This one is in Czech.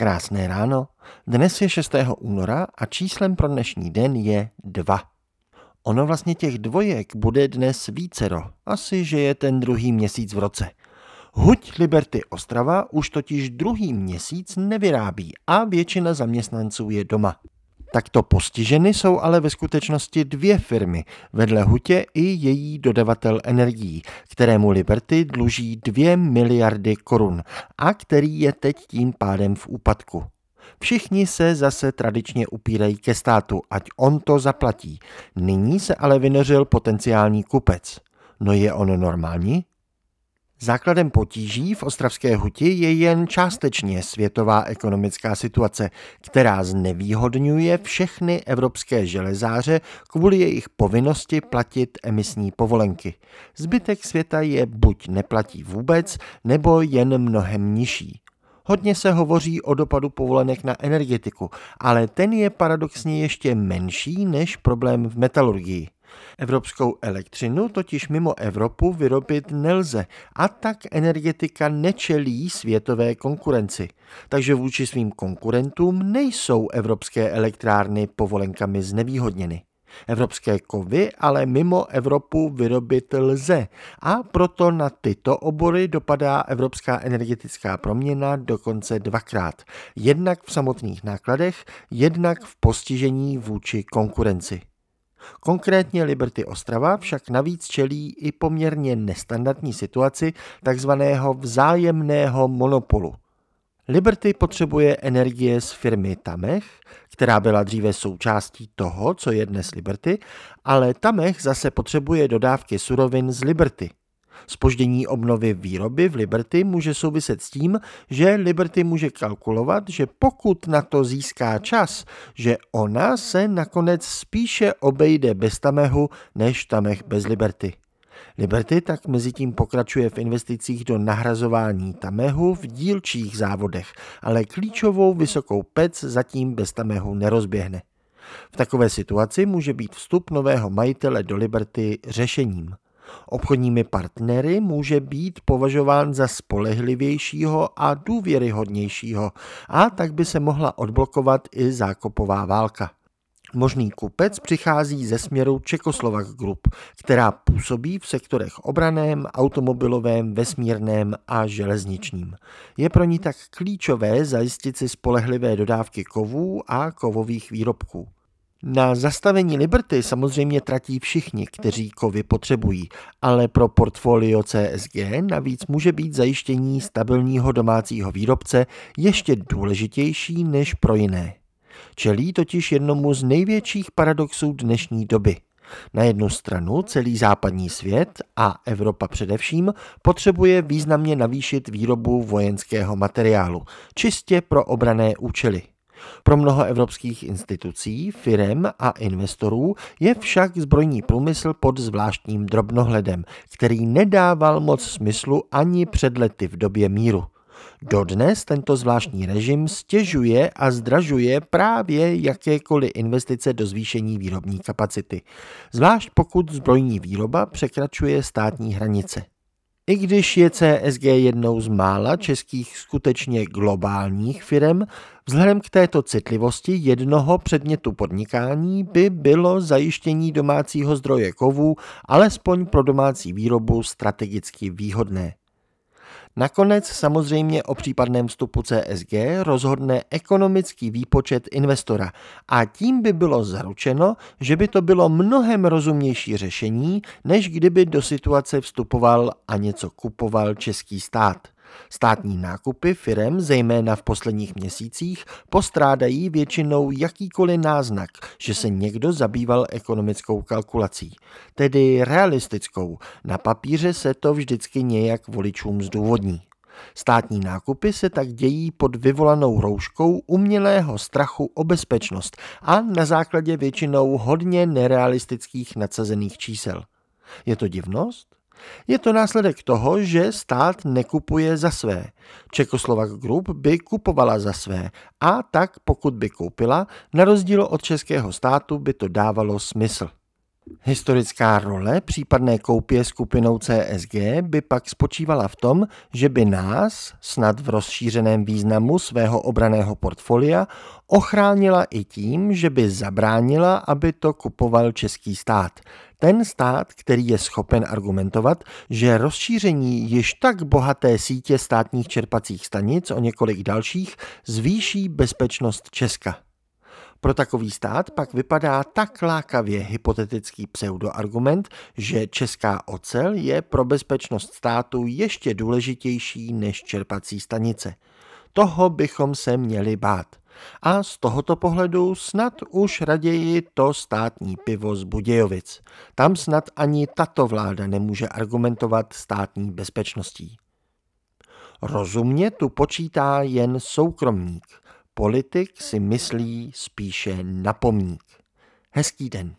Krásné ráno. Dnes je 6. února a číslem pro dnešní den je 2. Ono vlastně těch dvojek bude dnes vícero, asi že je ten druhý měsíc v roce. Huť Liberty Ostrava už totiž druhý měsíc nevyrábí a většina zaměstnanců je doma. Takto postiženy jsou ale ve skutečnosti dvě firmy, vedle Hutě i její dodavatel energií, kterému Liberty dluží 2 miliardy korun a který je teď tím pádem v úpadku. Všichni se zase tradičně upírají ke státu, ať on to zaplatí. Nyní se ale vynořil potenciální kupec. No je on normální? Základem potíží v Ostravské huti je jen částečně světová ekonomická situace, která znevýhodňuje všechny evropské železáře kvůli jejich povinnosti platit emisní povolenky. Zbytek světa je buď neplatí vůbec, nebo jen mnohem nižší. Hodně se hovoří o dopadu povolenek na energetiku, ale ten je paradoxně ještě menší než problém v metalurgii. Evropskou elektřinu totiž mimo Evropu vyrobit nelze a tak energetika nečelí světové konkurenci. Takže vůči svým konkurentům nejsou evropské elektrárny povolenkami znevýhodněny. Evropské kovy ale mimo Evropu vyrobit lze a proto na tyto obory dopadá evropská energetická proměna dokonce dvakrát. Jednak v samotných nákladech, jednak v postižení vůči konkurenci. Konkrétně Liberty Ostrava však navíc čelí i poměrně nestandardní situaci takzvaného vzájemného monopolu. Liberty potřebuje energie z firmy Tamech, která byla dříve součástí toho, co je dnes Liberty, ale Tamech zase potřebuje dodávky surovin z Liberty – Spoždění obnovy výroby v Liberty může souviset s tím, že Liberty může kalkulovat, že pokud na to získá čas, že ona se nakonec spíše obejde bez Tamehu než Tamech bez Liberty. Liberty tak mezi tím pokračuje v investicích do nahrazování Tamehu v dílčích závodech, ale klíčovou vysokou pec zatím bez Tamehu nerozběhne. V takové situaci může být vstup nového majitele do Liberty řešením obchodními partnery může být považován za spolehlivějšího a důvěryhodnějšího a tak by se mohla odblokovat i zákopová válka. Možný kupec přichází ze směru Čekoslovak Group, která působí v sektorech obraném, automobilovém, vesmírném a železničním. Je pro ní tak klíčové zajistit si spolehlivé dodávky kovů a kovových výrobků. Na zastavení Liberty samozřejmě tratí všichni, kteří kovy potřebují, ale pro portfolio CSG navíc může být zajištění stabilního domácího výrobce ještě důležitější než pro jiné. Čelí totiž jednomu z největších paradoxů dnešní doby. Na jednu stranu celý západní svět a Evropa především potřebuje významně navýšit výrobu vojenského materiálu, čistě pro obrané účely. Pro mnoho evropských institucí, firem a investorů je však zbrojní průmysl pod zvláštním drobnohledem, který nedával moc smyslu ani před lety v době míru. Dodnes tento zvláštní režim stěžuje a zdražuje právě jakékoliv investice do zvýšení výrobní kapacity, zvlášť pokud zbrojní výroba překračuje státní hranice. I když je CSG jednou z mála českých skutečně globálních firm, vzhledem k této citlivosti jednoho předmětu podnikání by bylo zajištění domácího zdroje kovů alespoň pro domácí výrobu strategicky výhodné. Nakonec samozřejmě o případném vstupu CSG rozhodne ekonomický výpočet investora a tím by bylo zaručeno, že by to bylo mnohem rozumnější řešení, než kdyby do situace vstupoval a něco kupoval český stát. Státní nákupy firem, zejména v posledních měsících, postrádají většinou jakýkoliv náznak, že se někdo zabýval ekonomickou kalkulací, tedy realistickou. Na papíře se to vždycky nějak voličům zdůvodní. Státní nákupy se tak dějí pod vyvolanou rouškou umělého strachu o bezpečnost a na základě většinou hodně nerealistických nadsazených čísel. Je to divnost? Je to následek toho, že stát nekupuje za své. Čekoslovak Group by kupovala za své a tak pokud by koupila, na rozdíl od českého státu by to dávalo smysl. Historická role případné koupě skupinou CSG by pak spočívala v tom, že by nás, snad v rozšířeném významu svého obraného portfolia, ochránila i tím, že by zabránila, aby to kupoval český stát. Ten stát, který je schopen argumentovat, že rozšíření již tak bohaté sítě státních čerpacích stanic o několik dalších zvýší bezpečnost Česka. Pro takový stát pak vypadá tak lákavě hypotetický pseudoargument, že česká ocel je pro bezpečnost státu ještě důležitější než čerpací stanice. Toho bychom se měli bát. A z tohoto pohledu snad už raději to státní pivo z Budějovic. Tam snad ani tato vláda nemůže argumentovat státní bezpečností. Rozumně tu počítá jen soukromník – Politik si myslí spíše na pomník. Hezký den.